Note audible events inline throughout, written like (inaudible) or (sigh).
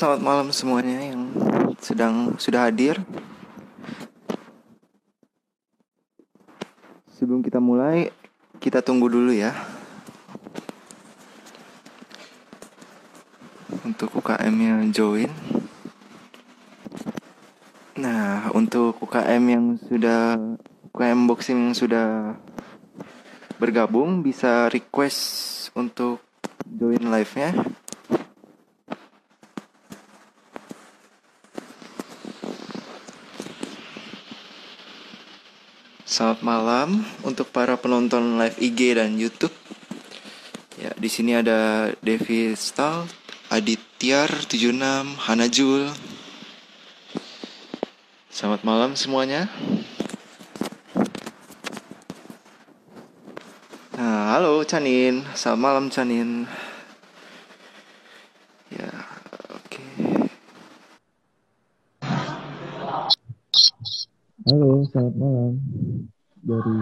Selamat malam semuanya yang sedang sudah hadir. Sebelum kita mulai, kita tunggu dulu ya. Untuk UKM-nya join. Nah, untuk UKM yang sudah UKM boxing yang sudah bergabung bisa request untuk join live-nya. Selamat malam untuk para penonton live IG dan YouTube. Ya, di sini ada Devi Stal, Adityar 76, Hanajul. Selamat malam semuanya. Nah, halo Canin. Selamat malam Canin. Ya, Halo, selamat malam. Dari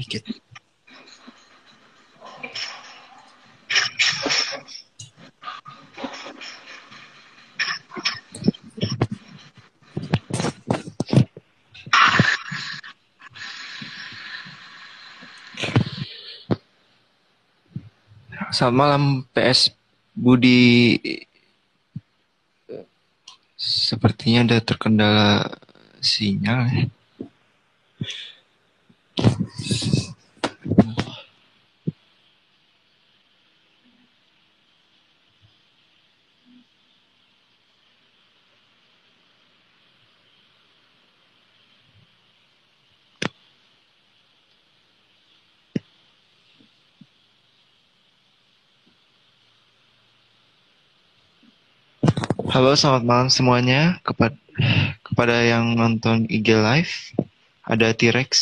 dikit. Selamat malam PS Budi. Sepertinya ada terkendala sinyal. ya. Halo, selamat malam semuanya kepada kepada yang nonton IG Live. Ada T-Rex.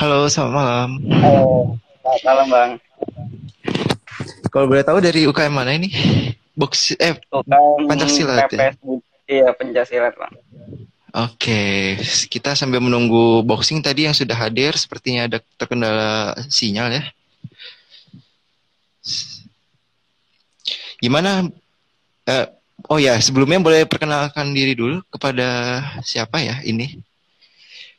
Halo, selamat malam. Halo, selamat malam Bang. Kalau boleh tahu dari UKM mana ini? Box eh UKM Pencaksilat ya? Iya, Pencaksilat Bang. Oke, kita sambil menunggu boxing tadi yang sudah hadir sepertinya ada terkendala sinyal ya. Gimana? eh, oh ya, sebelumnya boleh perkenalkan diri dulu kepada siapa ya ini?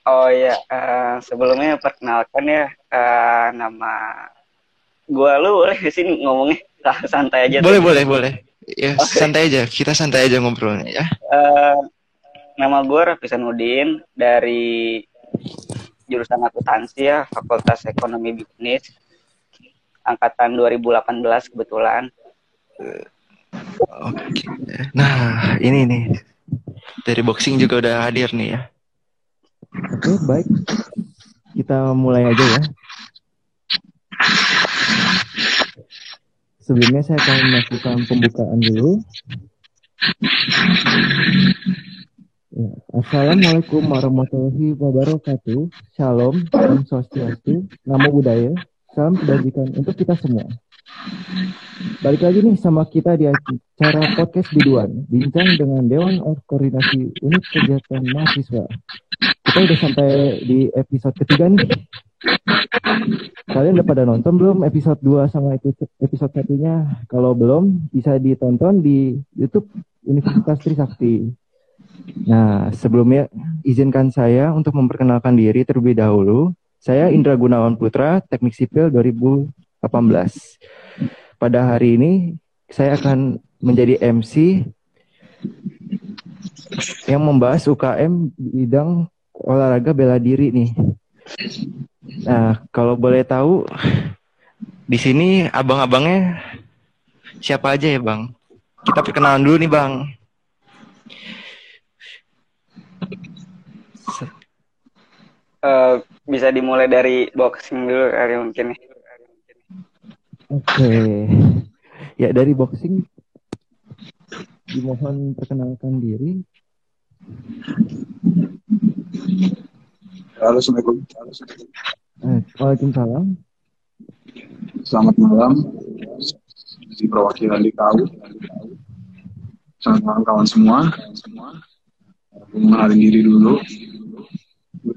Oh iya, eh, sebelumnya perkenalkan ya eh, nama gua lu boleh di sini ngomongnya Lah, santai aja. Boleh, tuh. boleh, boleh. Ya, Oke. santai aja. Kita santai aja ngobrolnya ya. Eh, nama gua Raffi Sanudin dari jurusan akuntansi ya, Fakultas Ekonomi Bisnis angkatan 2018 kebetulan. Oke. Nah, ini nih. Dari boxing juga udah hadir nih ya. Oke, baik. Kita mulai aja ya. Sebelumnya saya akan melakukan pembukaan dulu. Ya, Assalamualaikum warahmatullahi wabarakatuh. Shalom, Om Swastiastu, Namo Buddhaya, salam kebajikan untuk kita semua. Balik lagi nih sama kita di acara podcast biduan, bincang dengan Dewan Koordinasi Unit Kegiatan Mahasiswa. Kita udah sampai di episode ketiga nih. Kalian udah pada nonton belum episode 2 sama episode, satunya? Kalau belum, bisa ditonton di YouTube Universitas Trisakti. Nah, sebelumnya izinkan saya untuk memperkenalkan diri terlebih dahulu. Saya Indra Gunawan Putra, Teknik Sipil 2018. Pada hari ini saya akan menjadi MC yang membahas UKM bidang olahraga bela diri nih. Nah, kalau boleh tahu di sini abang-abangnya siapa aja ya, Bang? Kita perkenalan dulu nih, Bang. Eh, bisa dimulai dari boxing dulu kali mungkin ya. Oke. Ya, dari boxing dimohon perkenalkan diri. Halo, Assalamualaikum. Eh, Waalaikumsalam. Selamat malam. Di perwakilan DKU. Selamat malam kawan semua. Aku mengenalin diri dulu.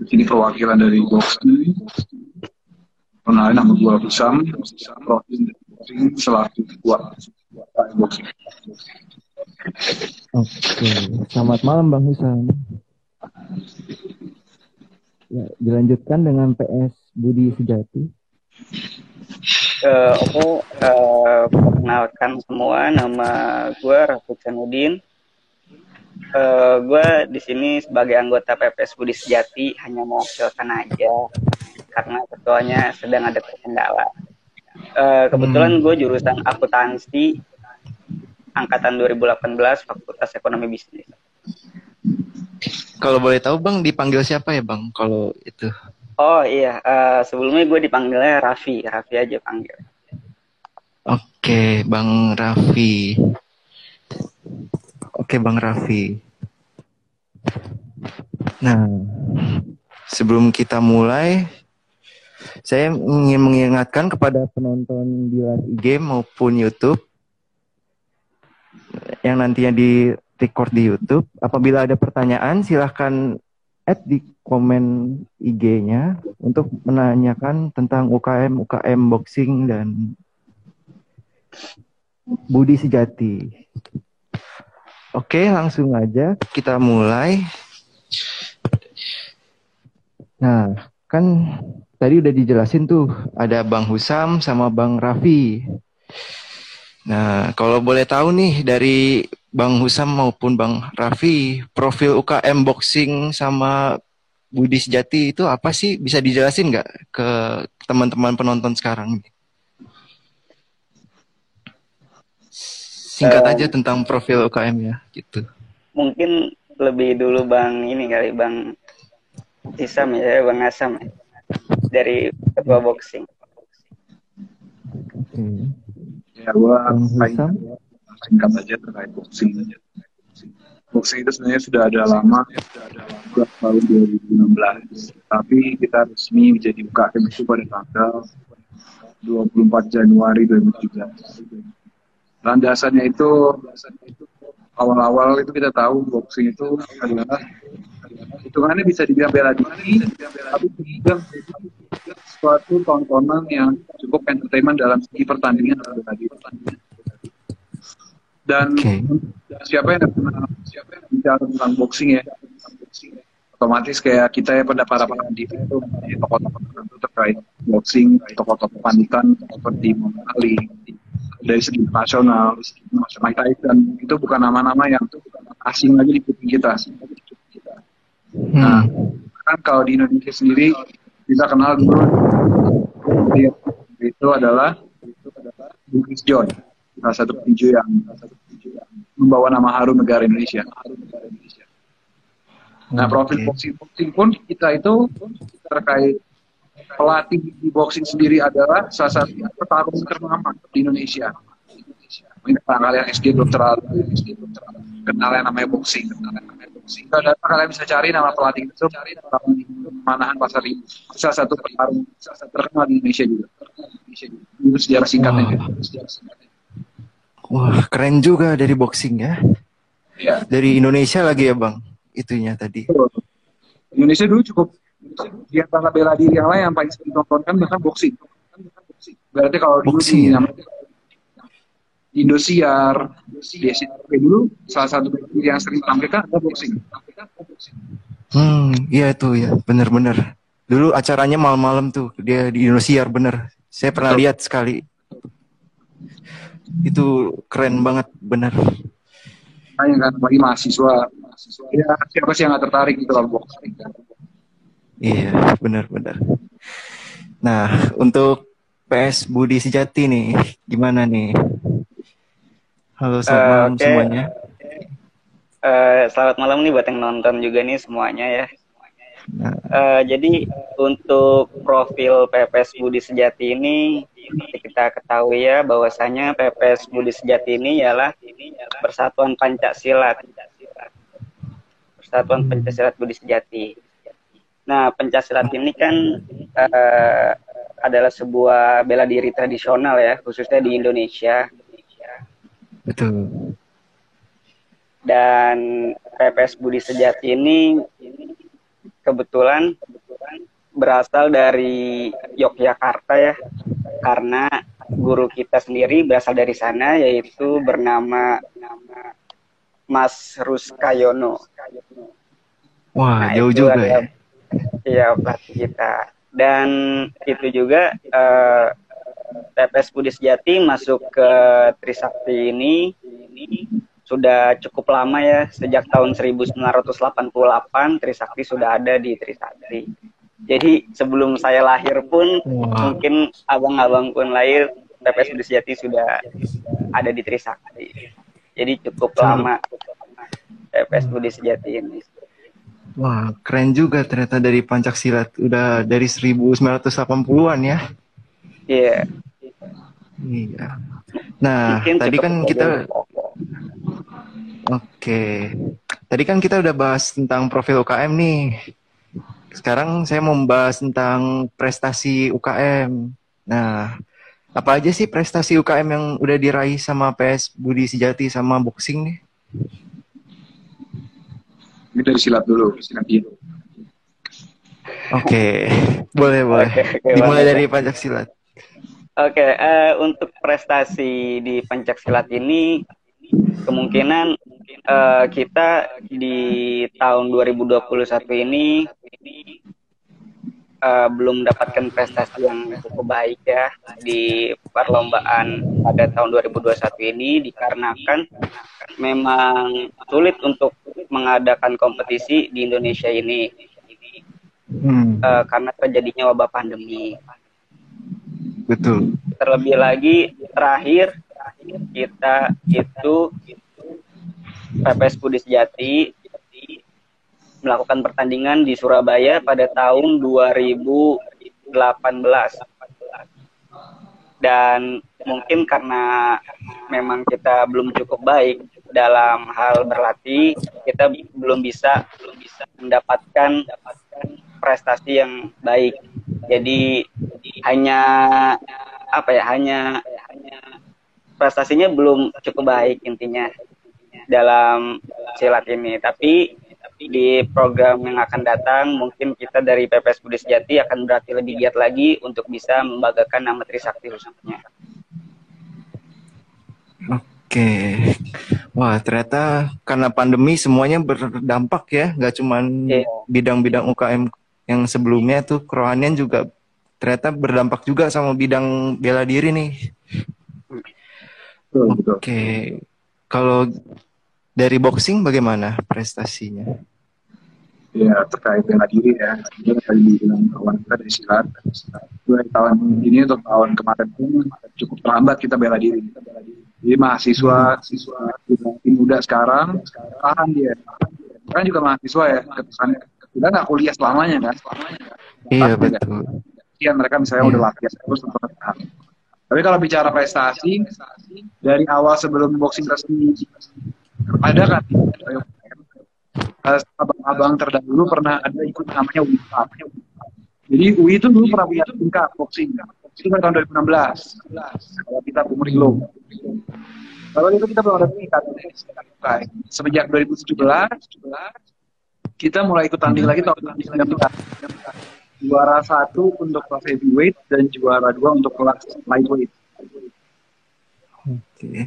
Ini perwakilan dari Boxing. Kenalin nama gue Husam. Profil selaku Boxing. Oke, selamat malam Bang Husam. Ya, dilanjutkan dengan PS Budi Sejati. Uh, aku uh, perkenalkan semua nama gue Rafi Canudin. Uh, gue di sini sebagai anggota PPS Budi Sejati hanya mau mewakilkan aja karena ketuanya sedang ada terkendala. Uh, kebetulan gue jurusan akuntansi angkatan 2018 Fakultas Ekonomi Bisnis. Kalau boleh tahu Bang dipanggil siapa ya Bang kalau itu? Oh iya, uh, sebelumnya gue dipanggilnya Raffi, Raffi aja panggil. Oke, Bang Raffi. Oke, Bang Raffi. Nah, sebelum kita mulai, saya ingin mengingatkan kepada penonton di live IG maupun YouTube yang nantinya di record di YouTube. Apabila ada pertanyaan, silahkan add di komen IG-nya untuk menanyakan tentang UKM, UKM boxing dan Budi Sejati. Oke, langsung aja kita mulai. Nah, kan tadi udah dijelasin tuh ada Bang Husam sama Bang Raffi. Nah, kalau boleh tahu nih dari Bang Husam maupun Bang Raffi, profil UKM boxing sama Budi Sejati itu apa sih? Bisa dijelasin nggak ke teman-teman penonton sekarang? Singkat uh, aja tentang profil UKM ya, gitu. Mungkin lebih dulu Bang ini kali Bang Isam ya, Bang Asam ya, dari ketua boxing. Oke. Ya, gua singkat saja terkait boxing saja. Boxing itu sebenarnya sudah ada lama, sudah ada lama tahun 2016. Tapi kita resmi menjadi UKM itu pada tanggal 24 Januari 2017. Landasannya itu awal-awal itu kita tahu boxing itu adalah hitungannya bisa dibilang bela diri, tapi juga suatu tontonan yang cukup entertainment dalam segi pertandingan diri dan okay. siapa yang siapa yang bicara tentang boxing ya otomatis kayak kita ya pada para pandit itu tokoh-tokoh tertentu terkait boxing tokoh-tokoh panitan seperti Muhammad Ali dari segi nasional Mike Tyson itu bukan nama-nama yang asing lagi di kuping kita. Nah kan kalau di Indonesia sendiri kita kenal dulu itu adalah itu adalah Bugis John salah satu petinju yang membawa nama harum negara Indonesia. Nah, profil boxing boxing pun kita itu terkait pelatih di boxing sendiri adalah salah satu petarung ternama di Indonesia. Ini kalian SD Dokter kenal yang namanya boxing. Kalau kalian bisa cari nama pelatih itu, Manahan Pasar Ibu. Salah satu petarung terkenal di Indonesia juga. Itu sejarah singkatnya. Wah, keren juga dari boxing ya. Ya. Dari Indonesia lagi ya, Bang. Itunya tadi. Indonesia dulu cukup di antara bela diri yang lain yang paling sering ditontonkan bahkan boxing. Berarti kalau boxing, dulu ya? Indosiar, DSTV dulu salah satu yang sering tampilkan adalah boxing. Hmm, iya itu ya, benar-benar. Dulu acaranya malam-malam tuh dia di Indosiar bener. Saya pernah Betul. lihat sekali itu keren banget bener Hanya kan bagi mahasiswa mahasiswa ya siapa sih yang gak tertarik gitu loh boxing iya benar-benar nah untuk PS Budi Sejati nih gimana nih halo selamat uh, malam okay. semuanya uh, selamat malam nih buat yang nonton juga nih semuanya ya Nah. Uh, jadi untuk profil PPS Budi Sejati ini kita ketahui ya bahwasanya PPS Budi Sejati ini ialah Persatuan Pancasila. Persatuan Pancasila Budi Sejati. Nah, Pancasila ini kan uh, adalah sebuah bela diri tradisional ya, khususnya di Indonesia. Betul. dan PPS Budi Sejati ini kebetulan berasal dari Yogyakarta ya karena guru kita sendiri berasal dari sana yaitu bernama Mas Ruskayono. Wah, nah, jauh juga ya. Iya, pelatih kita. Dan itu juga uh, eh, TPS Budi Sejati masuk ke Trisakti ini sudah cukup lama ya sejak tahun 1988 Trisakti sudah ada di Trisakti. Jadi sebelum saya lahir pun wow. mungkin abang-abang pun lahir TPS Budi Sejati sudah ada di Trisakti. Jadi cukup lama TPS Budi Sejati ini. Wah, keren juga ternyata dari Pancak Silat. Udah dari 1980-an ya. Iya. Iya. Nah, Mungkin tadi kan kita Oke. Tadi kan kita udah bahas tentang profil UKM nih. Sekarang saya mau membahas tentang prestasi UKM. Nah, apa aja sih prestasi UKM yang udah diraih sama PS Budi Sejati sama boxing nih? Ini dari silat dulu, silat Oke, okay. boleh boleh. Okay, okay, Dimulai dari pencak silat. Oke, okay, uh, eh, untuk prestasi di pencak silat ini kemungkinan uh, kita di tahun 2021 ini uh, belum mendapatkan prestasi yang cukup baik ya di perlombaan pada tahun 2021 ini dikarenakan memang sulit untuk mengadakan kompetisi di Indonesia ini hmm. uh, karena terjadinya wabah pandemi. Betul. Terlebih lagi terakhir kita itu PPS Budi Sejati melakukan pertandingan di Surabaya pada tahun 2018. Dan mungkin karena memang kita belum cukup baik dalam hal berlatih, kita belum bisa belum bisa mendapatkan prestasi yang baik. Jadi hanya apa ya? Hanya prestasinya belum cukup baik intinya dalam silat ini. Tapi di program yang akan datang mungkin kita dari PPS Budi Sejati akan berarti lebih giat lagi untuk bisa membanggakan nama Trisakti khususnya. Oke, wah ternyata karena pandemi semuanya berdampak ya, nggak cuma yeah. bidang-bidang UKM yang sebelumnya tuh kerohanian juga ternyata berdampak juga sama bidang bela diri nih. Oke, kalau dari boxing bagaimana prestasinya? Ya terkait bela diri ya, dia tadi bilang kawan kita dari silat. Dua tahun ini untuk tahun kemarin pun cukup terlambat kita bela diri. Jadi mahasiswa, hmm. siswa generasi muda sekarang, tahan dia. Kan juga mahasiswa ya, kesannya kita nggak kuliah selamanya kan. Iya betul. Iya mereka misalnya iya. udah latihan terus untuk tahan. Tapi kalau bicara prestasi, dari awal sebelum boxing resmi ada kan abang-abang terdahulu pernah ada ikut namanya UI jadi UI itu dulu pernah punya tingkat boxing itu kan tahun 2016 kalau kita umur lo kalau itu kita belum ada tingkat semenjak 2017 kita mulai ikut tanding lagi tahun 2019 juara satu untuk kelas heavyweight dan juara dua untuk kelas lightweight Oke. Okay.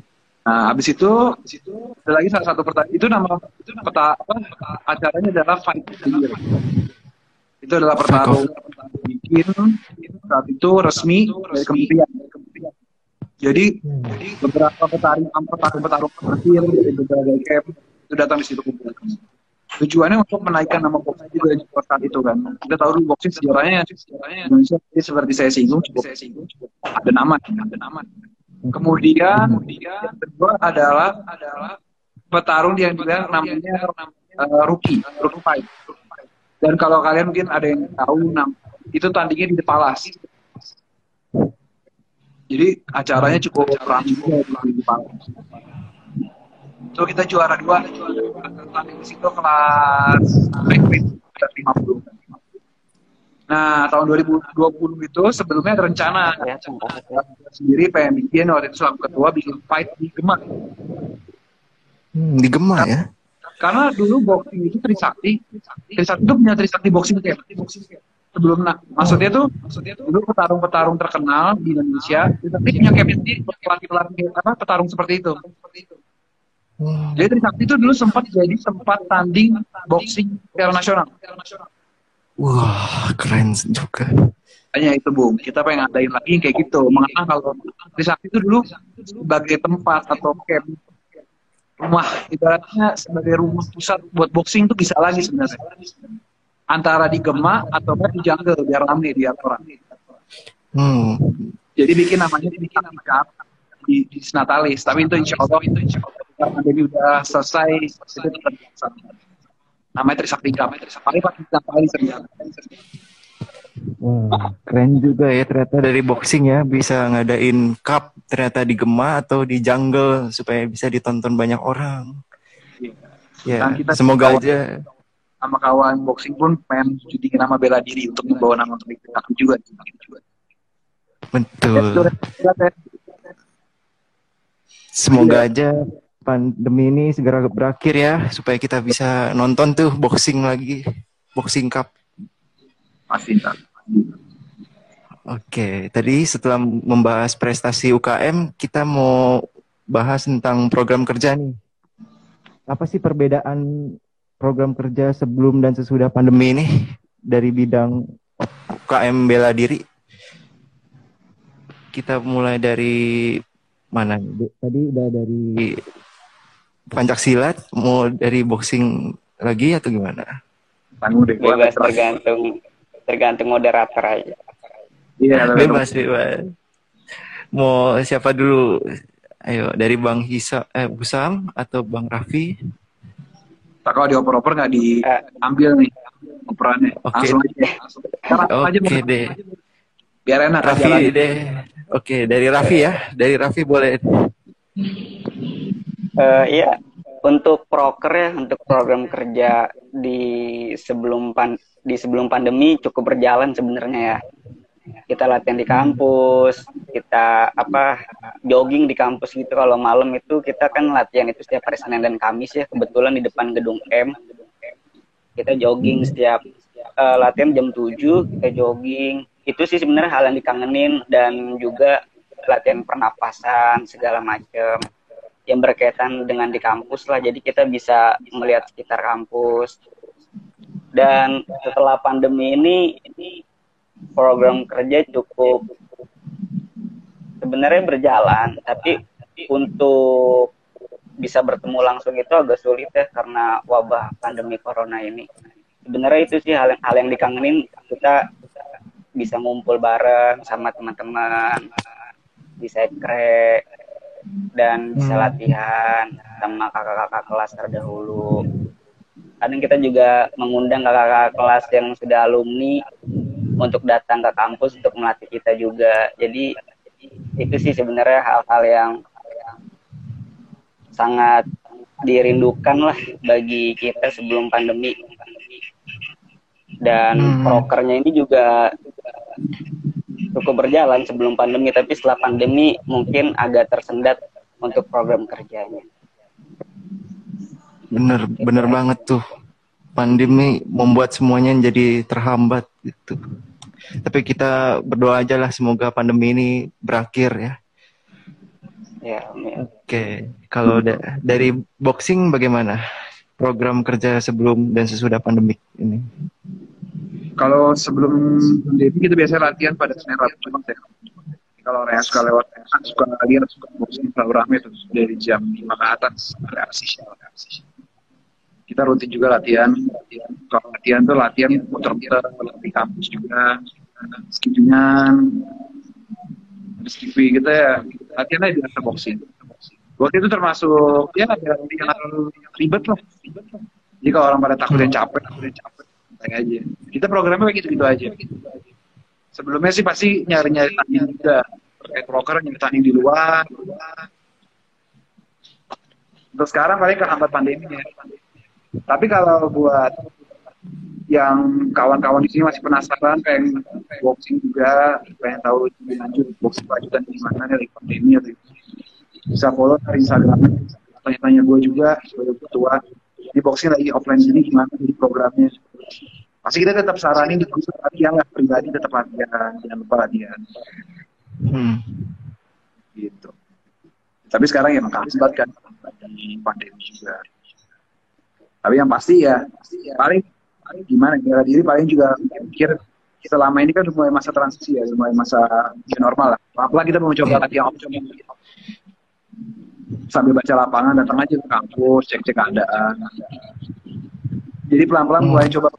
Nah, habis itu, habis itu ada lagi salah satu pertanyaan. Itu nama itu peta apa? Acaranya adalah Fight Year. Itu adalah pertarungan bikin saat itu resmi dari kementerian. Jadi beberapa petarung petarung petarung terakhir dari berbagai camp itu datang di situ kumpul. Tujuannya untuk menaikkan nama boxing juga di saat itu kan. Kita tahu dulu boxing sejarahnya, Indonesia seperti saya singgung, cukup, saya singgung, cukup ada nama, ada nama. Kemudian, kedua adalah adalah petarung yang juga namanya uh, rookie, rookie fight. Dan kalau kalian mungkin ada yang tahu nam itu tandingnya di Depalas. Jadi acaranya cukup ramai di Depalas. So kita juara dua, tanding di situ kelas 50. Nah, tahun 2020 itu sebelumnya ada rencana ya, sendiri pengen bikin waktu itu selaku ketua bikin fight di Demak. Hmm, di Gema ya? Karena dulu boxing itu Trisakti, Trisakti itu punya Trisakti boxing camp. Sebelum nah, maksudnya tuh, maksudnya tuh dulu petarung-petarung terkenal di Indonesia, Trisakti punya camp sendiri buat pelatih-pelatih apa petarung seperti itu. Hmm. Jadi Trisakti itu dulu sempat jadi tempat tanding boxing secara nasional. Wah, keren juga. Hanya itu Bung, kita pengen ngadain lagi kayak gitu. Mengapa kalau Trisakti itu dulu sebagai tempat atau camp rumah ibaratnya sebagai rumah pusat buat boxing itu bisa lagi sebenarnya. Antara di Gema atau di Jungle biar rame biar orang. Hmm. Jadi bikin namanya bikin nama di, di Natalis. Tapi itu insya Allah itu insya Allah karena jadi udah selesai itu tetap. Namanya Trisakti Cup. Paling pasti Natalis terjadi. Wah, keren juga ya ternyata dari boxing ya bisa ngadain cup ternyata di Gema atau di Jungle supaya bisa ditonton banyak orang. Ya, Dan kita semoga kawan- aja. sama kawan boxing pun pengen judingin nama bela diri untuk membawa nama untuk Trisakti juga. Betul. Semoga aja pandemi ini segera berakhir ya supaya kita bisa nonton tuh boxing lagi, boxing cup. Tak. Oke, tadi setelah membahas prestasi UKM, kita mau bahas tentang program kerja nih. Apa sih perbedaan program kerja sebelum dan sesudah pandemi ini dari bidang UKM bela diri? Kita mulai dari mana? Tadi udah dari pencak silat, mau dari boxing lagi atau gimana? Tanggung deh. bebas tergantung tergantung moderator aja Iya, (laughs) Bebas, bebas. Mau siapa dulu? Ayo, dari Bang Hisa, eh, Busam atau Bang Raffi? Tak kalau dioper-oper nggak diambil nih operannya. Oke. Aja. Langsung. Aja, Oke Bang. deh. Biar enak. Raffi jalan. deh. Oke, dari Raffi ya. Dari Raffi boleh. Eh, iya, untuk proker ya, untuk program kerja di sebelum pan di sebelum pandemi cukup berjalan sebenarnya ya. Kita latihan di kampus, kita apa jogging di kampus gitu. Kalau malam itu kita kan latihan itu setiap hari Senin dan Kamis ya. Kebetulan di depan gedung M. Kita jogging setiap eh, latihan jam 7, kita jogging. Itu sih sebenarnya hal yang dikangenin dan juga latihan pernapasan segala macam yang berkaitan dengan di kampus lah. Jadi kita bisa melihat sekitar kampus. Dan setelah pandemi ini, program kerja cukup sebenarnya berjalan, tapi untuk bisa bertemu langsung itu agak sulit ya karena wabah pandemi corona ini. Sebenarnya itu sih hal yang, hal yang dikangenin kita bisa ngumpul bareng sama teman-teman, bisa krek dan bisa Hmm. latihan sama kakak-kakak kelas terdahulu. Kadang kita juga mengundang kakak-kakak kelas yang sudah alumni untuk datang ke kampus untuk melatih kita juga. Jadi itu sih sebenarnya hal-hal yang sangat dirindukan lah bagi kita sebelum pandemi. Dan Hmm. prokernya ini juga cukup berjalan sebelum pandemi, tapi setelah pandemi mungkin agak tersendat untuk program kerjanya. Bener, bener banget tuh. Pandemi membuat semuanya jadi terhambat gitu. Tapi kita berdoa aja lah semoga pandemi ini berakhir ya. Ya, amin. Oke, kalau da- dari boxing bagaimana? Program kerja sebelum dan sesudah pandemik ini. Kalau sebelum pandemi kita biasa latihan pada Senin Rabu Jumat ya. Kalau orang yang suka lewat kan suka latihan suka boxing selalu rame tuh dari jam 5 ke atas ada asis Kita rutin juga latihan. latihan. Kalau latihan tuh latihan muter-muter di kampus juga. Skippingan, skipping kita ya latihannya di atas boxing. Waktu itu termasuk ya ada yang ribet loh. Jadi kalau orang pada takut yang capek, takut yang capek, santai aja. Kita programnya kayak gitu-gitu aja. Sebelumnya sih pasti nyari-nyari tanding juga. Terkait broker nyari tanding di luar. Untuk sekarang paling kehambat pandeminya. Tapi kalau buat yang kawan-kawan di sini masih penasaran pengen boxing juga pengen tahu lebih lanjut boxing lanjutan di mana dari pandemi atau bisa follow dari Instagram tanya-tanya gue juga sebagai ketua di boxing lagi offline gini gimana di programnya? Pasti kita tetap saranin di khusus latihan lah pribadi tetap latihan jangan lupa latihan. Hmm. gitu. Tapi sekarang emang kaget banget kan pandemi juga. Tapi yang pasti ya paling paling gimana bela diri paling juga mikir selama ini kan mulai masa transisi ya mulai masa new normal lah. Pelan kita mau coba latihan sambil baca lapangan datang aja ke kampus cek cek keadaan jadi pelan pelan mulai coba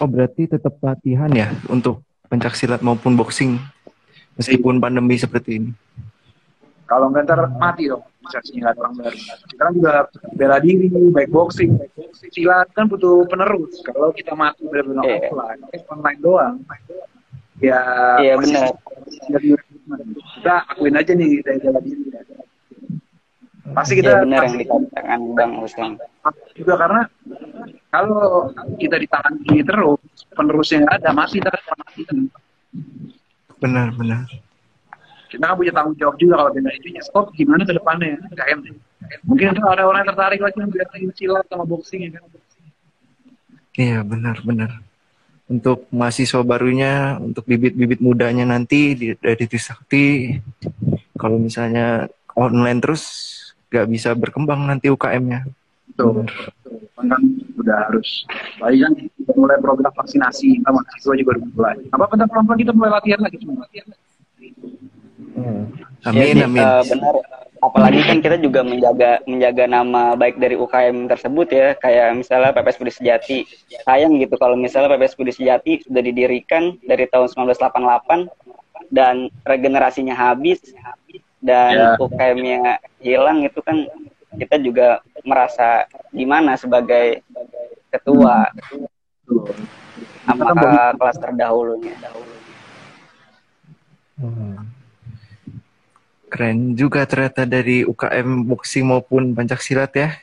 Oh berarti tetap latihan ya untuk pencak silat maupun boxing meskipun pandemi seperti ini. kalau nggak ntar mati dong bisa nggak ada orang baru sekarang juga bela diri baik boxing silat kan butuh penerus kalau kita mati benar-benar Iya. offline eh, online doang ya Iya, benar. Kita akuin aja nih dari bela diri pasti kita Ya benar yang dikatakan Bang Hussein. juga karena kalau kita ditahan gini terus penerusnya nggak ada mati ntar mati Benar benar. kita kan punya tanggung jawab juga kalau bela dirinya stop gimana ke depannya KM mungkin itu ada orang yang tertarik lagi yang belajar silat sama boxing ya kan Iya benar benar. Untuk mahasiswa barunya, untuk bibit-bibit mudanya nanti di, dari Trisakti, kalau misalnya online terus nggak bisa berkembang nanti UKM-nya. Tuh, kan udah harus. Lagi kan mulai program vaksinasi, kita mahasiswa juga udah mulai. Apa bentar pelan-pelan kita mulai latihan lagi cuma latihan. Amin Ya, amin. eh, benar. Apalagi kan kita juga menjaga menjaga nama baik dari UKM tersebut ya, kayak misalnya PPS Budi Sejati. Sayang gitu kalau misalnya PPS Budi Sejati sudah didirikan dari tahun 1988 dan regenerasinya habis dan Ya. UKM-nya hilang itu kan kita juga merasa gimana sebagai ketua Tuh. apakah kelas terdahulunya. Hmm. Keren juga ternyata dari UKM boxing maupun pencak silat ya.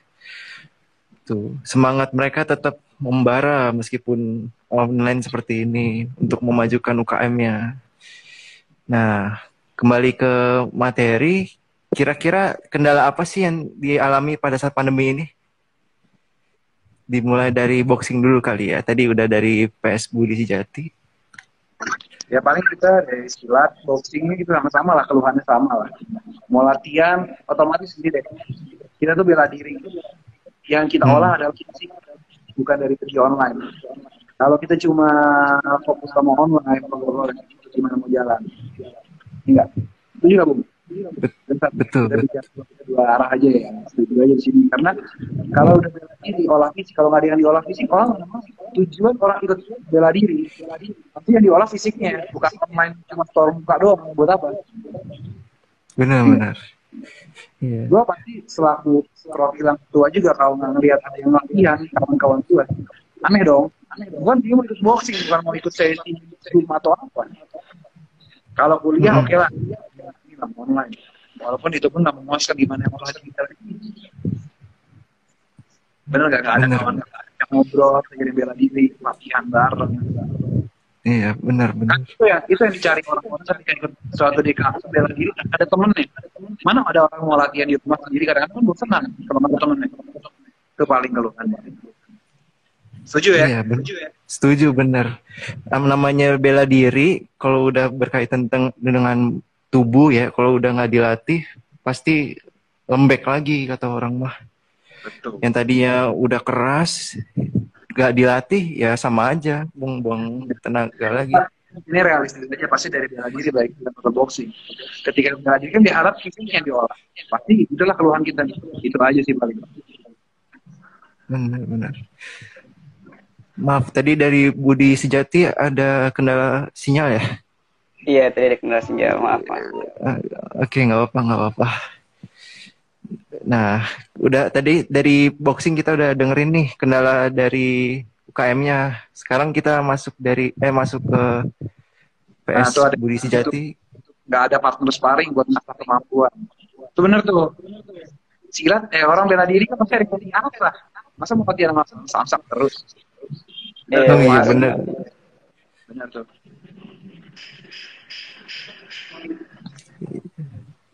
Tuh, semangat mereka tetap membara meskipun online seperti ini untuk memajukan UKM-nya. Nah, kembali ke materi, kira-kira kendala apa sih yang dialami pada saat pandemi ini? Dimulai dari boxing dulu kali ya. Tadi udah dari PS Budi Sejati. Ya paling kita dari silat, boxing ini kita sama-sama lah, keluhannya sama lah. Mau latihan, otomatis ini deh. Kita tuh bela diri. Yang kita Hmm. olah adalah fisik, bukan dari segi online. Kalau kita cuma fokus sama online, gimana mau jalan? Enggak. Itu juga, Bung. Bentar, Betul, kita betul. dua arah aja ya, setuju aja di sini. Karena kalau udah bela diri, olah fisik, kalau nggak ada yang diolah fisik, orang tujuan orang ikut bela diri, bela diri. Tapi yang diolah fisiknya, bukan online cuma store muka doang. Buat apa? Benar-benar. Iya. Gue pasti selaku perwakilan tua juga kalau nggak ngelihat ada yang latihan, kawan-kawan tua, aneh dong. Aneh dong. Bukan dia mau ikut boxing, bukan mau ikut sesi atau apa. Kalau kuliah Hmm. oke lah, lah online. Walaupun itu pun nggak memuaskan gimana yang olah kita. Bener gak? Gak ada Bener. kawan yang ngobrol, jadi bela diri, latihan bareng. Iya, benar-benar. Nah, itu ya, itu yang dicari orang-orang ketika ikut suatu di kampus bela diri, ada temennya. Mana ada orang mau latihan di rumah sendiri, kadang-kadang kan bosan kalau nggak ada temennya. Itu paling keluhan. Setuju ya? Iya, bener. Setuju ya? Setuju benar. Nam- Namanya bela diri kalau udah berkaitan dengan tubuh ya, kalau udah nggak dilatih pasti lembek lagi kata orang mah. Betul. Yang tadinya udah keras nggak dilatih ya sama aja, buang-buang tenaga lagi. Ini realistis aja pasti dari bela diri baik kita atau boxing. Ketika bela diri kan diharap fisiknya yang diolah. Pasti itulah keluhan kita. Itu aja sih paling. Benar-benar. Maaf, tadi dari Budi Sejati ada kendala sinyal ya? Iya, tadi ada kendala senja, maaf. Mas. Ah, Oke, nggak apa-apa, nggak apa-apa. Nah, udah tadi dari boxing kita udah dengerin nih kendala dari UKM-nya. Sekarang kita masuk dari eh masuk ke PS Nah, ada- Budi Sejati. Nggak ada partner sparring buat ngasah kemampuan. Itu bener tuh. Silat, eh orang bela diri kan pasti ada yang lah. Masa mau latihan sama samsak terus? Iya, Oh iya Mas. benar. Bener tuh.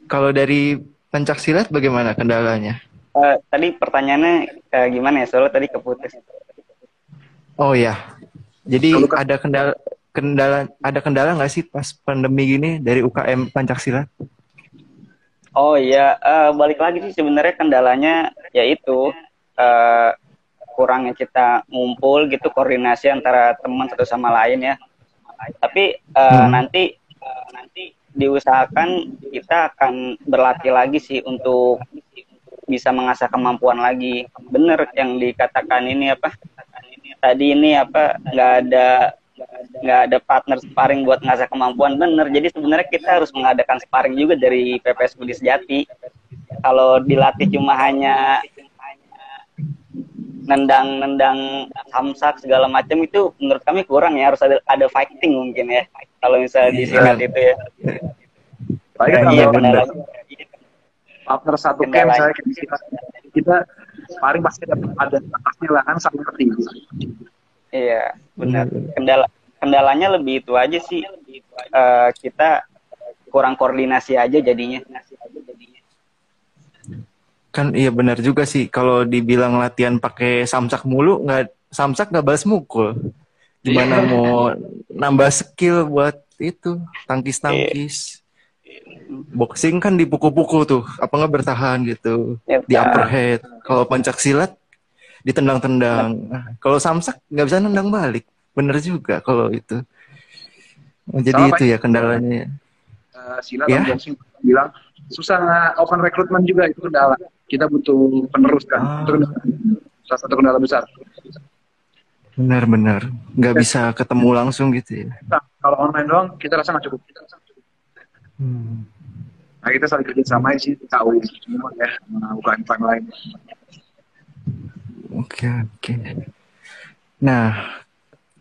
Kalau dari pencak silat bagaimana kendalanya? Uh, tadi pertanyaannya uh, gimana ya? Soalnya tadi keputus. Oh ya, jadi ada kendala kendala ada kendala nggak sih pas pandemi gini dari UKM pencak silat? Oh iya, uh, balik lagi sih sebenarnya kendalanya yaitu uh, kurangnya kita ngumpul gitu koordinasi antara teman satu sama lain ya tapi uh, hmm. nanti uh, nanti diusahakan kita akan berlatih lagi sih untuk bisa mengasah kemampuan lagi. Bener yang dikatakan ini apa? Tadi ini apa? Nggak ada nggak ada partner sparring buat ngasah kemampuan. Bener. Jadi sebenarnya kita harus mengadakan sparring juga dari PPS Budi Sejati. Kalau dilatih cuma hanya nendang-nendang samsak segala macam itu menurut kami kurang ya harus ada ada fighting mungkin ya kalau misalnya di silat itu ya. Baik, iya benar. Partner satu camp saya kita, kita paling pasti ada ada pasti lah kan saling ngerti. Iya benar. Kendala kendalanya lebih itu aja sih uh, kita kurang koordinasi aja jadinya kan iya benar juga sih kalau dibilang latihan pakai samsak mulu nggak samsak nggak balas mukul. Gimana yeah. mau nambah skill buat itu tangkis tangkis boxing kan dipukul-pukul tuh apa nggak bertahan gitu yeah. di upperhead kalau pencak silat ditendang-tendang. Nah, kalau samsak nggak bisa nendang balik. Bener juga kalau itu. Jadi Sama itu ya kendalanya. uh, silat ya? bilang susah open recruitment juga itu kendala kita butuh penerus kan ah. itu salah satu kendala besar. Benar-benar nggak bisa ketemu langsung gitu ya. Nah, kalau online doang kita rasa nggak cukup, Hmm. nah kita saling kerja sama sih tahu semua ya sama UKM lain. Oke oke. Nah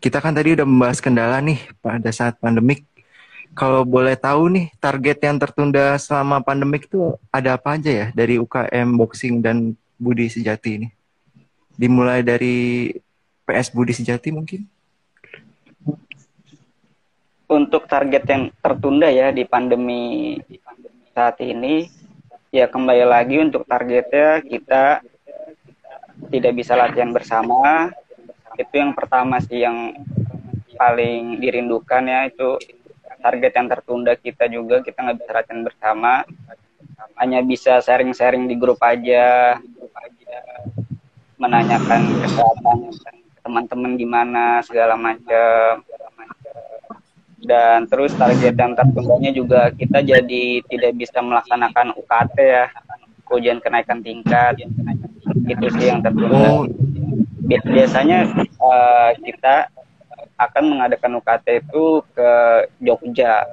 kita kan tadi udah membahas kendala nih pada saat pandemik kalau boleh tahu nih target yang tertunda selama pandemik itu ada apa aja ya dari UKM Boxing dan Budi Sejati ini? Dimulai dari PS Budi Sejati mungkin? Untuk target yang tertunda ya di pandemi saat ini, ya kembali lagi untuk targetnya kita tidak bisa latihan bersama. Itu yang pertama sih yang paling dirindukan ya itu target yang tertunda kita juga kita nggak bisa latihan bersama. Hanya bisa sharing-sharing di grup aja. Menanyakan kesehatan teman-teman gimana segala macam. Dan terus target yang tertundanya juga kita jadi tidak bisa melaksanakan UKT ya. Ujian kenaikan tingkat. Itu sih yang tertunda. Biasanya uh, kita akan mengadakan UKT itu ke Jogja,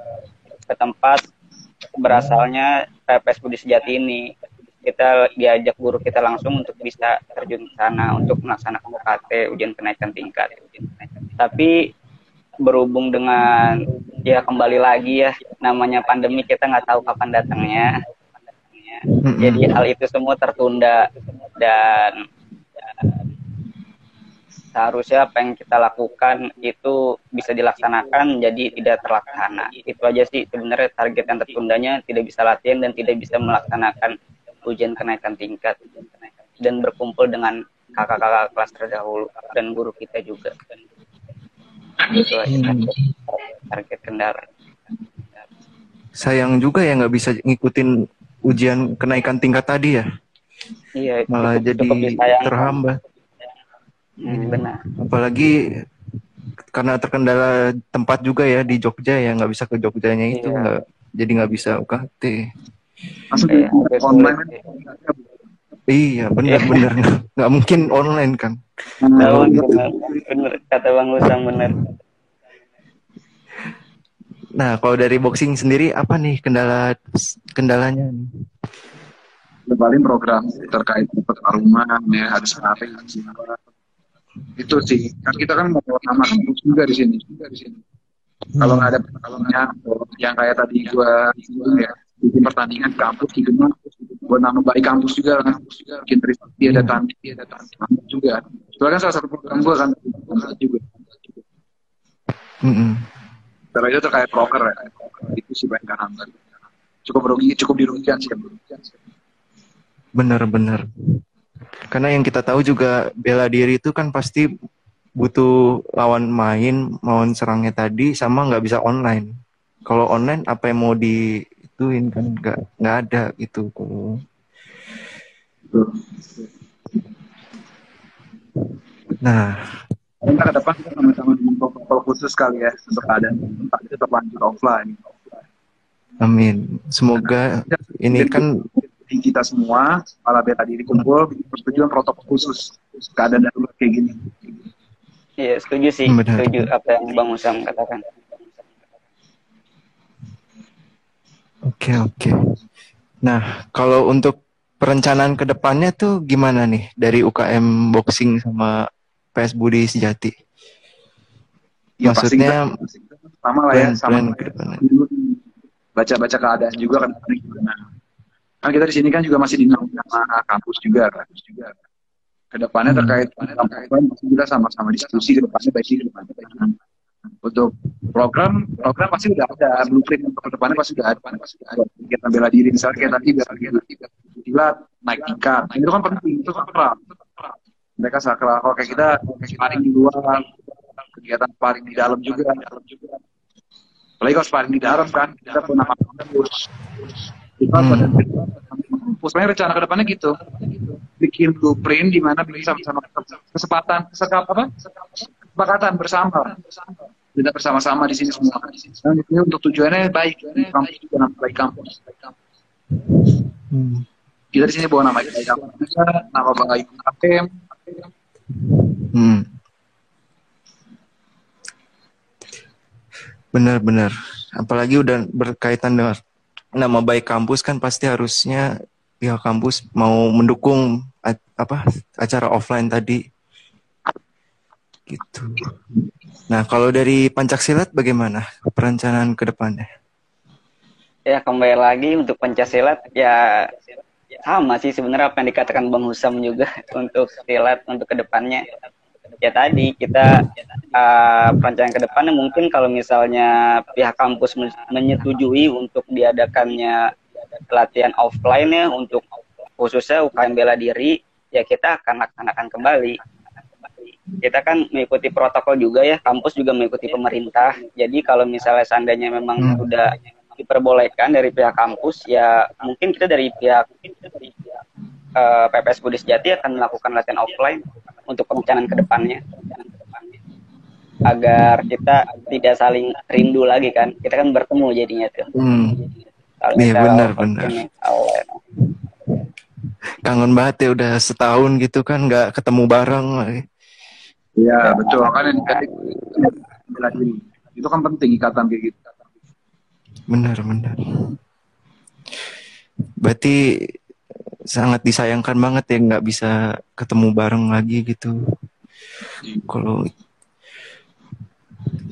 ke tempat berasalnya PPS Budi Sejati ini. Kita diajak guru kita langsung untuk bisa terjun ke sana untuk melaksanakan UKT, ujian kenaikan tingkat. Tapi berhubung dengan ya kembali lagi ya namanya pandemi kita nggak tahu kapan datangnya. Jadi hal itu semua tertunda dan seharusnya apa yang kita lakukan itu bisa dilaksanakan jadi tidak terlaksana. Itu aja sih sebenarnya target yang tertundanya tidak bisa latihan dan tidak bisa melaksanakan ujian kenaikan tingkat. Dan berkumpul dengan kakak-kakak kelas terdahulu dan guru kita juga. Itu aja target, target kendara sayang juga ya nggak bisa ngikutin ujian kenaikan tingkat tadi ya. Iya malah cukup, jadi cukup terhambat Hmm, benar. Apalagi karena terkendala tempat juga ya di Jogja ya nggak bisa ke Jogjanya itu iya. nggak jadi nggak bisa UKT. Maksudnya iya, online kan? Iya benar-benar iya. (laughs) nggak mungkin online kan. Nah, gitu. benar kata Bang Usang benar. Nah kalau dari boxing sendiri apa nih kendala kendalanya? Paling program terkait pertarungan ya harus sparring itu sih. Kan kita kan mau nama kampus juga di sini. Juga di sini. Hmm. kalau nggak ada pertarungannya yang kayak tadi gua ya bikin pertandingan kampus gitu mah buat nama baik kampus juga kan. Bikin prestasi ada hmm. tanda ada tanda juga. Itu kan salah satu program gua kan juga. Mm -hmm. itu terkait broker ya. Itu sih banyak hambat cukup rugi cukup dirugikan sih. Bener-bener. Karena yang kita tahu juga bela diri itu kan pasti butuh lawan main, lawan serangnya tadi sama nggak bisa online. Kalau online apa yang mau diituin kan nggak nggak ada gitu. Nah, kita ke depan kita sama-sama dengan protokol khusus kali ya untuk keadaan tempat itu tetap lanjut offline. amin. Semoga ini kan di kita semua para bela diri kumpul persetujuan protokol khusus keadaan darurat kayak gini. Iya, setuju sih. Benar. Setuju apa yang Bang Usam katakan. Oke, oke. Nah, kalau untuk perencanaan ke depannya tuh gimana nih dari UKM boxing sama PS Budi Sejati? Ya, pasti Maksudnya kita sama lah ya, plan- sama plan ya. baca-baca keadaan juga kan gimana. Kan kita di sini kan juga masih dinaungi sama kampus juga, kampus juga. Ke depannya Hmm. terkait pasti kita sama-sama diskusi ke depannya baik ke depannya baik. Untuk program program pasti udah ada blueprint untuk ke depannya pasti udah ada pasti udah ada. Kita bela diri misalnya kayak tadi bela diri silat naik tingkat Nah, itu kan penting itu kan sakral mereka sakral kalau kayak kita sparring di luar kegiatan sparring di dalam juga apalagi kalau sparring di dalam kan kita punya nama Hmm. pada kampus sebenarnya rencana ke depannya gitu bikin blueprint di mana bisa sama-sama kesempatan kesekap apa kesepakatan bersama kita bersama-sama di sini semua dan ini untuk tujuannya baik kampus juga nama baik kampus Hmm. kita di sini bawa nama kita kampus nama bangga ibu KPM Hmm. Benar-benar. Apalagi udah berkaitan dengan nama baik kampus kan pasti harusnya pihak kampus mau mendukung apa acara offline tadi. Gitu. Nah, kalau dari Pancak Silat bagaimana perencanaan ke depannya? Ya kembali lagi untuk Pancasilat ya sama sih sebenarnya apa yang dikatakan Bang Husam juga (laughs) untuk silat untuk ke depannya. Ya tadi kita uh, perencanaan ke depannya mungkin kalau misalnya pihak kampus men- menyetujui untuk diadakannya pelatihan offline ya untuk khususnya UKM bela diri ya kita akan laksanakan kembali. Kita kan mengikuti protokol juga ya, kampus juga mengikuti pemerintah. Jadi kalau misalnya seandainya memang Hmm. sudah diperbolehkan dari pihak kampus ya mungkin kita dari pihak eh, PPS Budi Sejati akan melakukan latihan offline untuk perencanaan ke depannya agar kita tidak saling rindu lagi kan kita kan bertemu jadinya tuh Hmm, Iya, benar, benar. kangen banget ya udah setahun gitu kan nggak ketemu bareng. Iya betul kan itu kan penting ikatan kayak gitu. Benar, benar. Berarti sangat disayangkan banget ya nggak bisa ketemu bareng lagi gitu. Kalau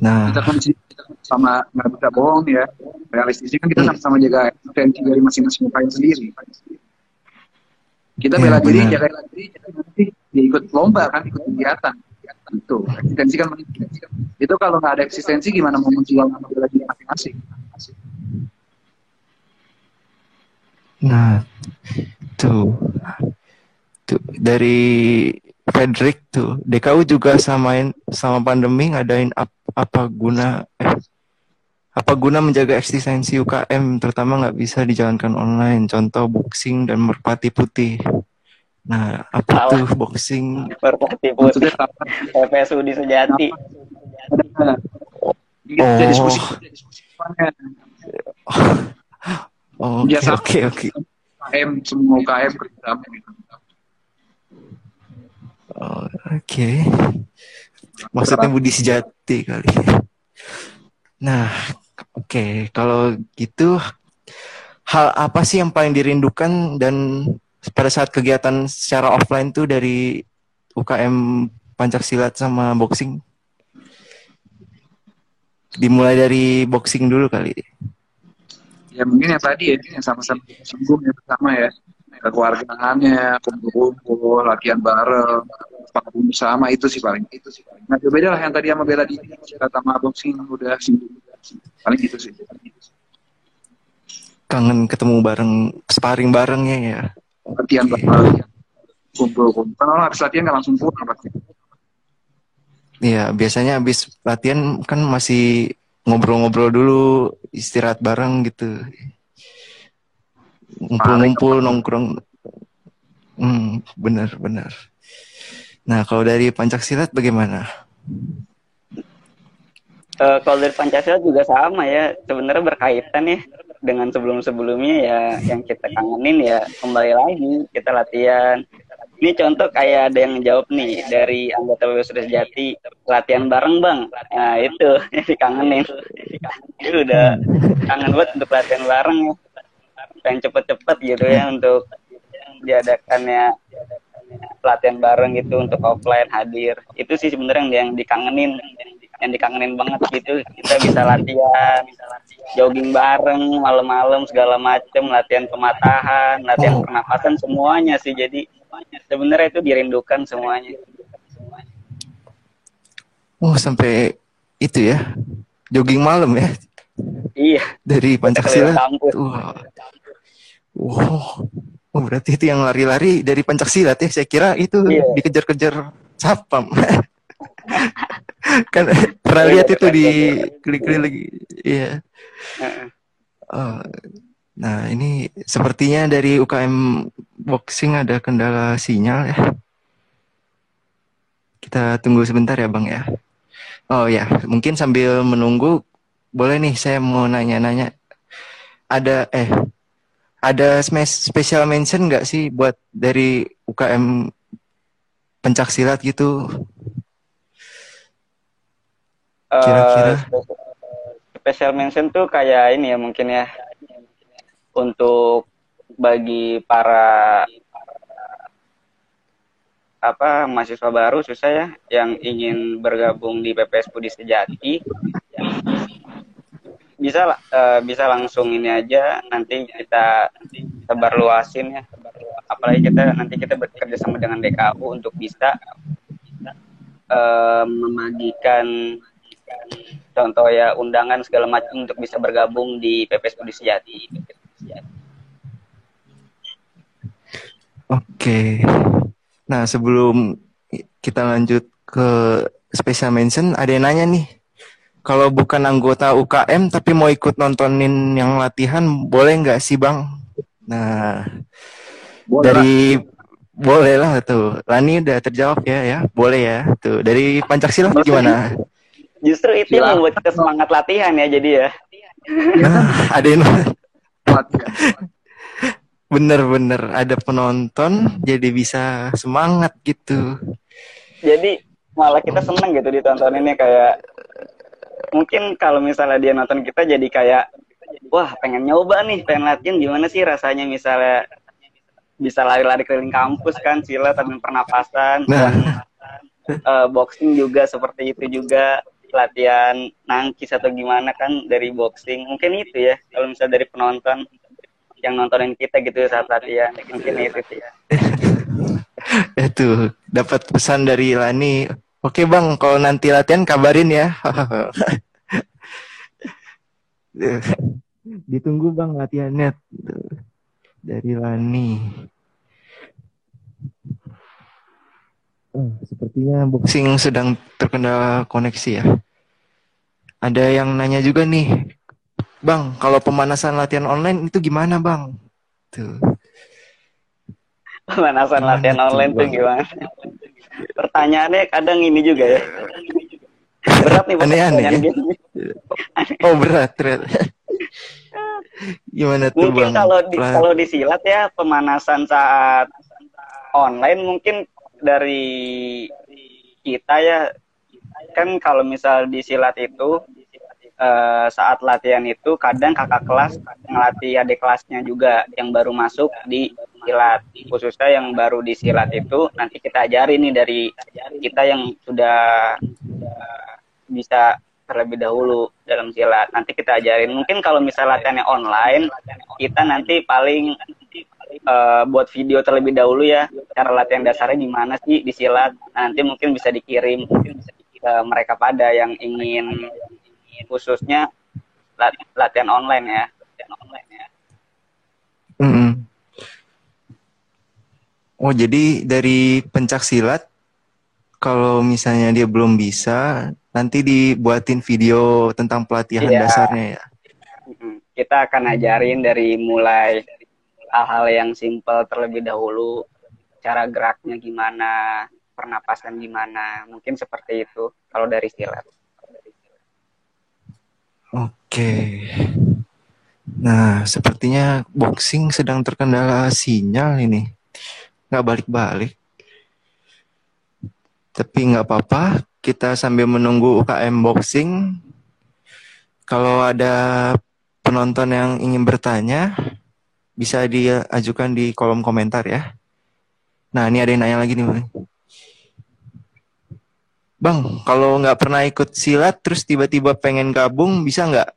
nah, Kita kan kan sama nggak bisa bohong ya. Realistisnya kan kita sama-sama jaga eksistensi dari masing-masing UKM sendiri. Kita Iya, bela diri, jaga bela diri, nanti dia ikut lomba kan, ikut kegiatan. Itu eksistensi kan itu kalau nggak ada eksistensi gimana mau menjual nama bela diri masing-masing? nah tuh, tuh dari Frederick tuh, DKU juga samain sama pandemi ngadain ap- apa guna eh, apa guna menjaga eksistensi UKM terutama nggak bisa dijalankan online contoh boxing dan merpati putih nah apa Salah. tuh boxing Merpati Putih Maksudnya apa? PPS Budi Sejati. Kita Oh. diskusi. (laughs) Oh, oke Biasa. oke oke UKM semua UKM bersama gitu. Oh, oke. Maksudnya Budi Sejati kali. Nah oke. Kalau gitu hal apa sih yang paling dirindukan dan pada saat kegiatan secara offline tuh dari UKM Pancak sama boxing? Dimulai dari boxing dulu kali Ya mungkin yang tadi ya, yang sama-sama singgung ya bersama ya. Kekeluargaannya, kumpul-kumpul, latihan bareng, sepakati bersama itu sih paling itu sih paling. Nah, beda lah yang tadi sama bela diri, kata sama boxing udah singgung. Paling gitu sih. kangen ketemu bareng sparring barengnya ya. latihan bareng kumpul-kumpul kan orang habis latihan nggak langsung pulang pasti Iya, biasanya habis latihan kan masih ngobrol-ngobrol dulu, istirahat bareng gitu. Ngumpul-ngumpul, nongkrong. Hmm, benar, benar. Nah, kalau dari Pancak Silat bagaimana? Eh, kalau dari Pancasila juga sama ya, sebenarnya berkaitan ya dengan sebelum-sebelumnya ya yang kita kangenin ya kembali lagi kita latihan. Ini contoh kayak ada yang jawab nih dari anggota Sudah Sejati latihan bareng bang. Nah itu (laughs) dikangenin. Itu udah kangen banget untuk latihan bareng ya. Pengen cepet-cepet gitu ya untuk diadakannya pelatihan bareng gitu untuk offline hadir. Itu sih sebenarnya yang dikangenin. Yang dikangenin banget gitu. Kita bisa latihan jogging bareng malam-malam segala macem. Latihan pematahan latihan pernapasan semuanya sih. Jadi sebenarnya itu dirindukan semuanya. Oh, sampai itu ya. Jogging malam ya. Iya. Dari kampus. Wah. Wow. Oh, berarti itu yang lari-lari dari Pancak Silat ya. Saya kira itu Iya. dikejar-kejar sapam. (laughs) kan pernah lihat itu di klik-klik Iya. Heeh. Oh, nah, ini sepertinya dari UKM Boxing ada kendala sinyal ya. Kita tunggu sebentar ya, Bang ya. Oh ya, mungkin sambil menunggu boleh nih saya mau nanya-nanya. Ada eh ada special mention nggak sih buat dari UKM pencak silat gitu? Eh, Kira-kira? spesial- special mention tuh kayak ini ya mungkin ya untuk bagi para apa mahasiswa baru susah ya yang ingin bergabung di PPS Budi Sejati bisa eh, bisa langsung ini aja nanti kita sebar luasin ya apalagi kita nanti kita bekerja sama dengan DKU untuk bisa eh, membagikan contoh ya undangan segala macam untuk bisa bergabung di PPS Budi Sejati. Oke. Nah, sebelum kita lanjut ke special mention, ada yang nanya nih. Kalau bukan anggota UKM tapi mau ikut nontonin yang latihan, boleh nggak sih, Bang? Nah, Boleh dari boleh lah tuh. Lani udah terjawab ya, ya. Boleh ya. Tuh, dari Pancasila gimana? Justru itu yang membuat kita semangat latihan ya jadi ya. Nah, ada yang bener-bener ada penonton jadi bisa semangat gitu. Jadi malah kita seneng gitu ditontoninnya kayak mungkin kalau misalnya dia nonton kita jadi kayak wah pengen nyoba nih pengen latihan gimana sih rasanya misalnya bisa lari-lari keliling kampus kan silat dan pernapasan Nah. dan eh, boxing juga seperti itu juga latihan nangkis atau gimana kan dari boxing mungkin itu ya kalau misalnya dari penonton yang nontonin kita gitu saat latihan mungkin itu sih ya (laughs) Itu dapat pesan dari Lani. Oke bang, kalau nanti latihan kabarin ya. (laughs) Ditunggu bang latihannya Tuh. dari Lani. Oh, sepertinya boxing sedang terkendala koneksi ya. Ada yang nanya juga nih, bang, kalau pemanasan latihan online itu gimana bang? Tuh. pemanasan Gimana latihan online tuh gimana? Pertanyaannya kadang ini juga ya. Berat nih Aneh-aneh pertanyaan ya. gini. (laughs) Oh berat, berat. Gimana tuh Mungkin bang? kalau di kalau di silat ya pemanasan saat online mungkin dari kita ya kan kalau misal di silat itu eh, saat latihan itu kadang kakak kelas ngelatih adik kelasnya juga yang baru masuk di silat. Khususnya yang baru di silat itu nanti kita ajarin nih dari kita yang sudah eh, bisa terlebih dahulu dalam silat. Nanti kita ajarin. Mungkin kalau misal latihannya online kita nanti paling eh, buat video terlebih dahulu ya. Cara latihan dasarnya gimana sih di silat? Nah, nanti mungkin bisa dikirim ke mereka pada yang ingin khususnya lat- latihan online ya latihan online ya. Mm-mm. Oh, jadi dari pencak silat kalau misalnya dia belum bisa, nanti dibuatin video tentang pelatihan Iya. dasarnya ya. Kita akan ajarin dari mulai hal-hal yang simple terlebih dahulu, cara geraknya gimana, pernapasan gimana, mungkin seperti itu kalau dari silat. Oke. Nah, sepertinya boxing sedang terkendala sinyal ini. Nggak balik-balik. Tapi nggak apa-apa, kita sambil menunggu UKM boxing. Kalau ada penonton yang ingin bertanya, bisa diajukan di kolom komentar ya. Nah, ini ada yang nanya lagi nih, Bang. Bang, kalau nggak pernah ikut silat, terus tiba-tiba pengen gabung, bisa nggak?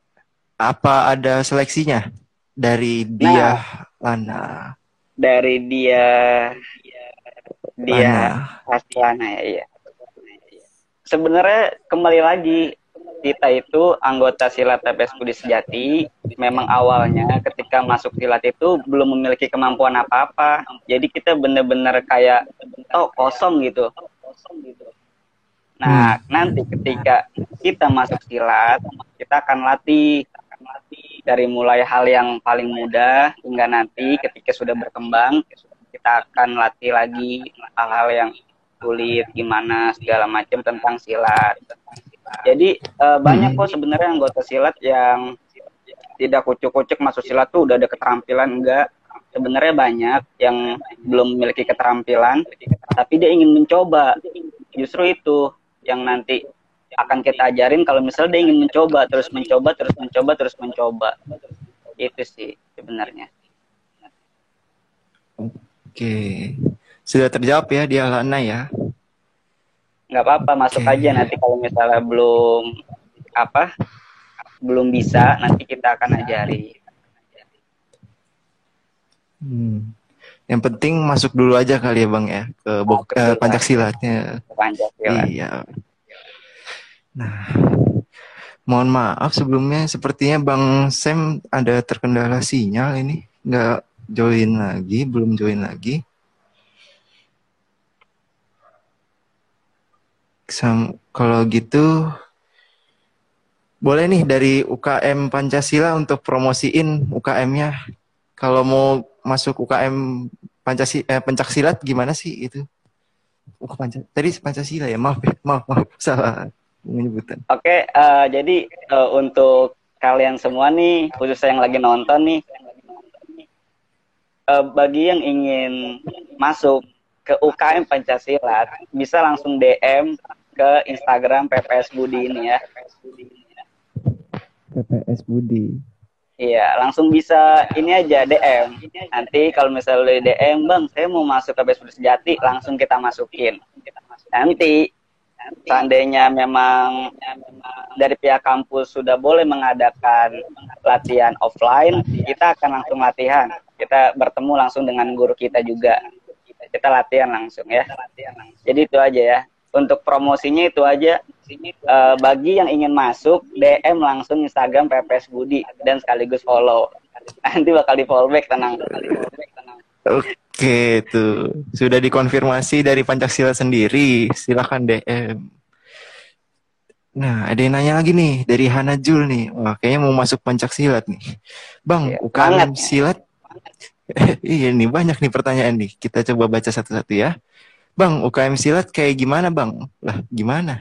Apa ada seleksinya dari dia Lana? Dari dia dia Lana. Aslana ya, iya. Sebenarnya kembali lagi kita itu anggota silat TPS Budi Sejati memang awalnya ketika masuk silat itu belum memiliki kemampuan apa-apa jadi kita benar-benar kayak oh kosong gitu nah nanti ketika kita masuk silat kita akan latih dari mulai hal yang paling mudah hingga nanti ketika sudah berkembang kita akan latih lagi hal-hal yang sulit gimana segala macam tentang silat jadi eh, banyak kok sebenarnya anggota silat yang tidak kucuk-kucuk masuk silat tuh udah ada keterampilan enggak. Sebenarnya banyak yang belum memiliki keterampilan tapi dia ingin mencoba. Justru itu yang nanti akan kita ajarin kalau misalnya dia ingin mencoba terus mencoba terus mencoba terus mencoba. Itu sih sebenarnya. Oke. Sudah terjawab ya dia Lana ya. nggak apa-apa masuk Oke. aja nanti kalau misalnya belum apa belum bisa nanti kita akan ajari Hmm. Yang penting masuk dulu aja kali ya Bang ya ke eh, Bang. Pancaksilanya. Pancasila. Iya. Nah, mohon maaf sebelumnya sepertinya Bang Sam ada terkendala sinyal ini, nggak join lagi, belum join lagi. Sam, kalau gitu boleh nih dari UKM Pancasila untuk promosiin UKM-nya. Kalau mau masuk UKM Pancasila, eh, gimana sih itu? Oh, Panca- tadi Pancasila ya, maaf ya, maaf, maaf, salah penyebutan. Oke, eh, jadi eh, untuk kalian semua nih, khususnya yang lagi nonton nih, eh, bagi yang ingin masuk ke UKM Pancasila, bisa langsung DM ke Instagram PPS Budi ini ya. PPS Budi. Iya, langsung bisa ini aja DM. Nanti kalau misalnya DM, Bang, saya mau masuk ke Budi Sejati, langsung kita masukin. Nanti seandainya memang dari pihak kampus sudah boleh mengadakan latihan offline, kita akan langsung latihan. Kita bertemu langsung dengan guru kita juga. Kita latihan langsung ya. Jadi itu aja ya. Untuk promosinya itu aja. Eh, bagi yang ingin masuk, DM langsung Instagram PPS Budi dan sekaligus follow. Nanti bakal di follow back tenang. Oke, tuh sudah dikonfirmasi dari Pancasila sendiri. Silakan DM. Nah, ada yang nanya lagi nih dari Hana Jul nih. Wah, kayaknya mau masuk Pancasilat nih. Bang, Iya, UKM banget. silat. (laughs) iya nih banyak nih pertanyaan nih. Kita coba baca satu-satu ya. Bang, UKM silat kayak gimana, Bang? Lah, gimana?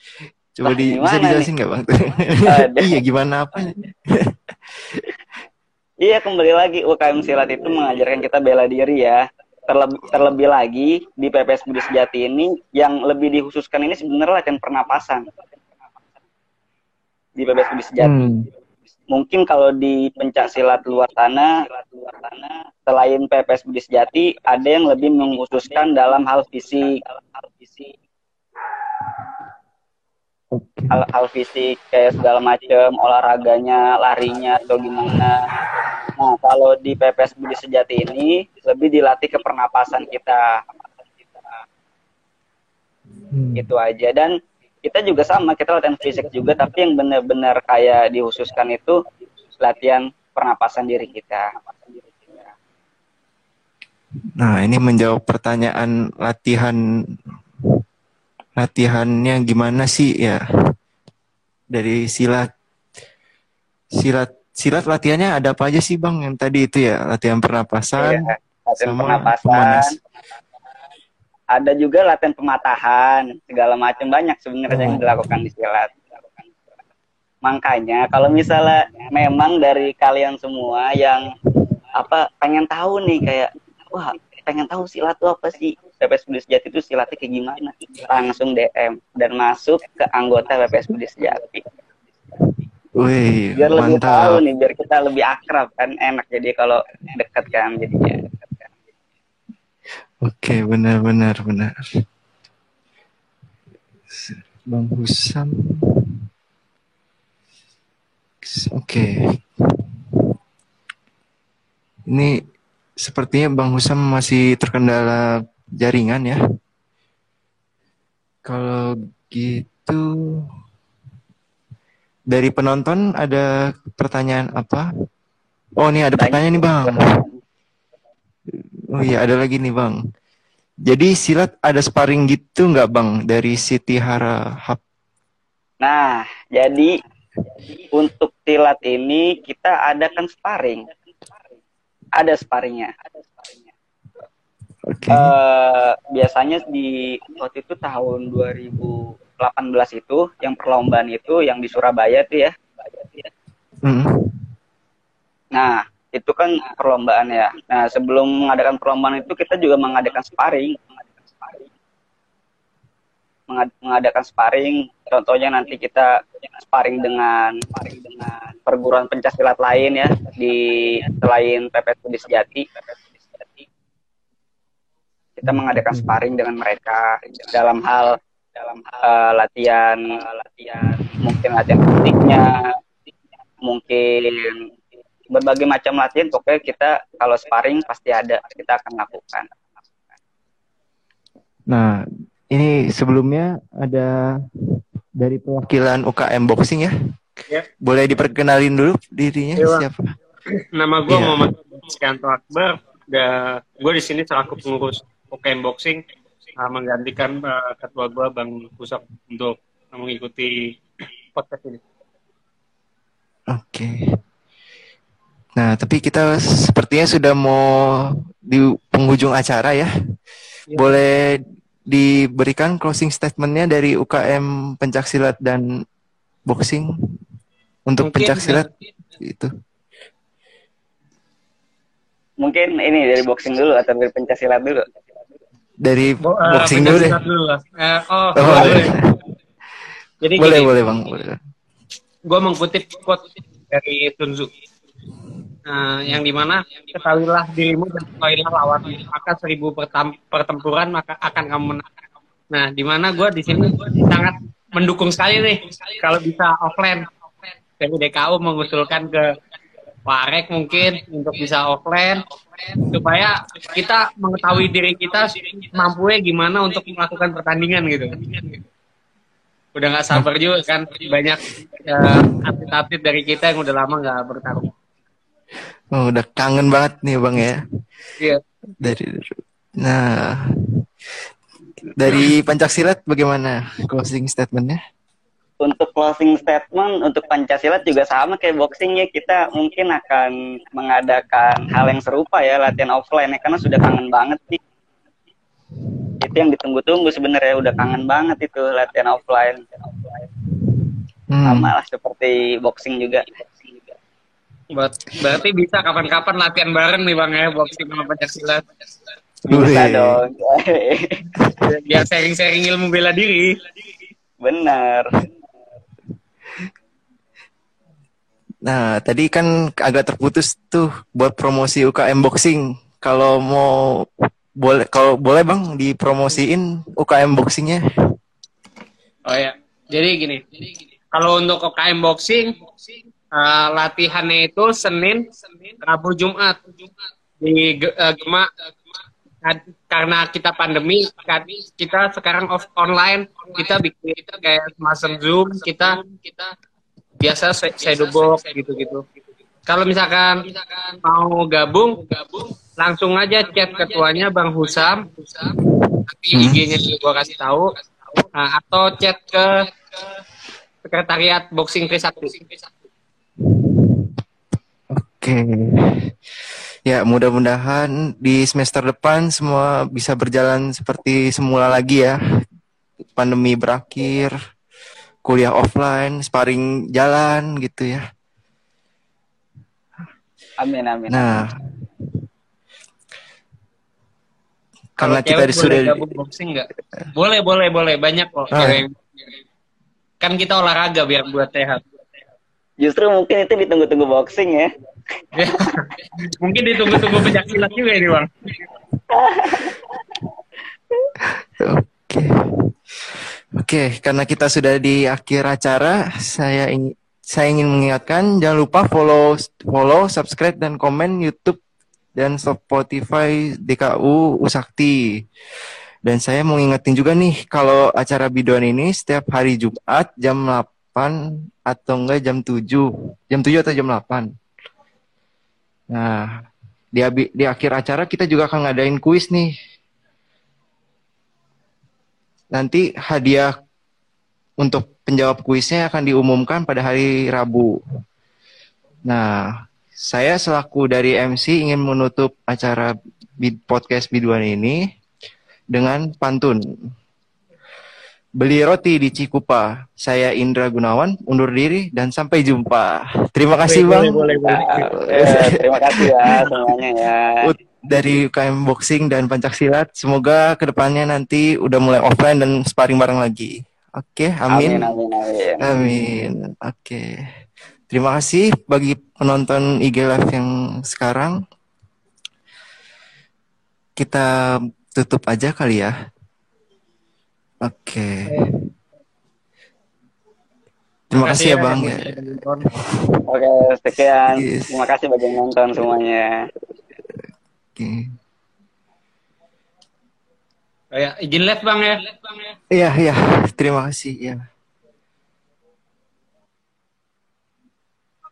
(laughs) coba di, bisa dijelasin nggak, Bang? (laughs) Iya, gimana apa? Iya kembali lagi UKM silat itu mengajarkan kita bela diri ya. Terlebih, terlebih lagi di PPS Budi Sejati ini yang lebih dikhususkan ini sebenarnya latihan pernapasan di PPS Budi Sejati. Hmm. Mungkin kalau di pencak silat luar sana, selain PPS Budi Sejati, ada yang lebih mengkhususkan dalam hal fisik, hal, hal fisik kayak segala macam olahraganya, larinya atau gimana. Nah, kalau di PPS Budi Sejati ini lebih dilatih ke pernapasan kita. Hmm. Itu aja dan kita juga sama, kita latihan fisik juga tapi yang benar-benar kayak dikhususkan itu latihan pernapasan diri kita. Nah, ini menjawab pertanyaan latihan latihannya gimana sih ya? Dari silat silat silat latihannya ada apa aja sih Bang? Yang tadi itu ya, latihan pernapasan Iya, latihan sama pernapasan. pemanas. Ada juga latihan pematahan, segala macam banyak sebenarnya yang Oh. dilakukan di silat. Makanya kalau misalnya memang dari kalian semua yang apa pengen tahu nih kayak wah pengen tahu silat itu apa sih PPS Budi Sejati itu silatnya kayak gimana langsung DM dan masuk ke anggota PPS Budi Sejati Wih, biar lebih tahu mantap. nih biar kita lebih akrab kan enak jadi kalau dekat kan jadinya Oke, benar benar benar. Bang Husam. Oke. Ini sepertinya Bang Husam masih terkendala jaringan ya. Kalau gitu dari penonton ada pertanyaan apa? Oh, ini ada pertanyaan nih, Bang. Oh iya, ada lagi nih Bang. Jadi silat ada sparring gitu nggak Bang dari Siti Harahap? Nah, jadi untuk silat ini kita adakan sparring. Ada sparringnya. Oke. Eh, biasanya di waktu itu tahun 2018 itu yang perlombaan itu yang di Surabaya tuh ya. Mm. Nah, itu kan perlombaan ya. Nah, sebelum mengadakan perlombaan itu kita juga mengadakan sparring. Mengad- Mengadakan sparring, contohnya nanti kita sparring dengan dengan perguruan pencaksilat lain ya di selain PPS Budi Sejati. Kita mengadakan sparring dengan mereka dalam hal dalam hal latihan latihan mungkin latihan fisiknya mungkin berbagai macam latihan pokoknya kita kalau sparring pasti ada kita akan lakukan Nah, ini sebelumnya ada dari perwakilan UKM Boxing ya. Ya. Boleh diperkenalin dulu dirinya Iya, Bang. siapa? Nama gue Iya. Muhammad Sekanto Akbar. Gue di sini selaku pengurus UKM Boxing uh, menggantikan uh, ketua gue Bang Pusap untuk mengikuti podcast ini. Oke. Nah, tapi kita sepertinya sudah mau di penghujung acara ya. Iya. Boleh diberikan closing statementnya dari UKM pencaksilat dan boxing untuk Mungkin, pencaksilat itu. mungkin ini dari boxing dulu atau dari pencaksilat dulu Dari Bo- uh, boxing dulu deh. pencaksilat dulu lah. Eh, oh, Oh, boleh. boleh. Jadi boleh, gini, boleh bang. Gue mengkutip quote dari Sun Tzu. Nah, yang di mana ketahuilah dirimu dan ketahuilah lawan maka seribu pertempuran maka akan kamu menang. Nah, di mana gue di sini sangat mendukung sekali nih kalau bisa offline dari DKU mengusulkan ke Warek mungkin untuk bisa offline supaya kita mengetahui diri kita mampu gimana untuk melakukan pertandingan gitu. Udah nggak sabar juga kan banyak eh, atlet-atlet dari kita yang udah lama nggak bertarung. Oh, udah kangen banget nih bang ya. Iya. Dari nah dari pencaksilat bagaimana closing statementnya? Untuk closing statement untuk Pancasila juga sama kayak boxing ya kita mungkin akan mengadakan hal yang serupa ya latihan offline ya karena sudah kangen banget sih itu yang ditunggu-tunggu sebenarnya udah kangen banget itu latihan offline. Hmm. sama lah seperti boxing juga. Buat, berarti bisa kapan-kapan latihan bareng nih bang ya boxing sama pencaksilat. bisa dong. Biar sharing-sharing ilmu bela diri. benar Nah, tadi kan agak terputus tuh buat promosi UKM boxing. Kalau mau boleh kalau boleh Bang dipromosiin UKM boxingnya. Oh ya, jadi gini. Kalau untuk UKM boxing, eh, latihannya itu Senin, Rabu, Jumat di eh, Gema. Karena kita pandemi, kan kita sekarang off online, kita bikin kayak semacam Zoom, kita kita biasa shadow box gitu-gitu. Kalau misalkan mau gabung, langsung aja chat ketuanya Bang Husam. Nanti Hmm. IG-nya gue kasih tahu. Nah, atau chat ke sekretariat boxing Trisakti. Oke. Ya, mudah-mudahan di semester depan semua bisa berjalan seperti semula lagi ya. Pandemi berakhir, kuliah offline, sparring jalan gitu ya. Amin amin. Nah, karena kita gabung boxing nggak? Boleh, boleh, boleh. Banyak kok Ah. cewek. Kan kita olahraga biar buat sehat. Justru mungkin itu ditunggu-tunggu boxing ya. (laughs) Mungkin ditunggu-tunggu pencak silat juga ini bang. (laughs) Oke. Oke, karena kita sudah di akhir acara, saya ingin saya ingin mengingatkan jangan lupa follow follow, subscribe dan komen YouTube dan Spotify DKU Usakti. Dan saya mau ngingetin juga nih kalau acara biduan ini setiap hari Jumat jam 8 atau enggak jam 7. Jam 7 atau jam 8. Nah, di, di akhir acara kita juga akan ngadain kuis nih nanti hadiah untuk penjawab kuisnya akan diumumkan pada hari Rabu. Nah, saya selaku dari MC ingin menutup acara podcast biduan ini dengan pantun. Beli roti di Cikupa. Saya Indra Gunawan, undur diri dan sampai jumpa. Terima kasih, Bang. Boleh, boleh, boleh. (laughs) Eh, terima kasih ya semuanya ya. Dari UKM Boxing dan Pancak Silat. Semoga ke depannya nanti udah mulai offline dan sparring bareng lagi. Oke, Amin amin. amin amin. Amin. Oke. Terima kasih bagi penonton IG Live yang sekarang. Kita tutup aja kali ya. Oke. Terima kasih ya, Bang. yang Ya. udah nonton. Oke sekian. Yes. Terima kasih bagi yang nonton semuanya. Oke. Kayak izin live bang ya. Iya, iya. Terima kasih. Ya.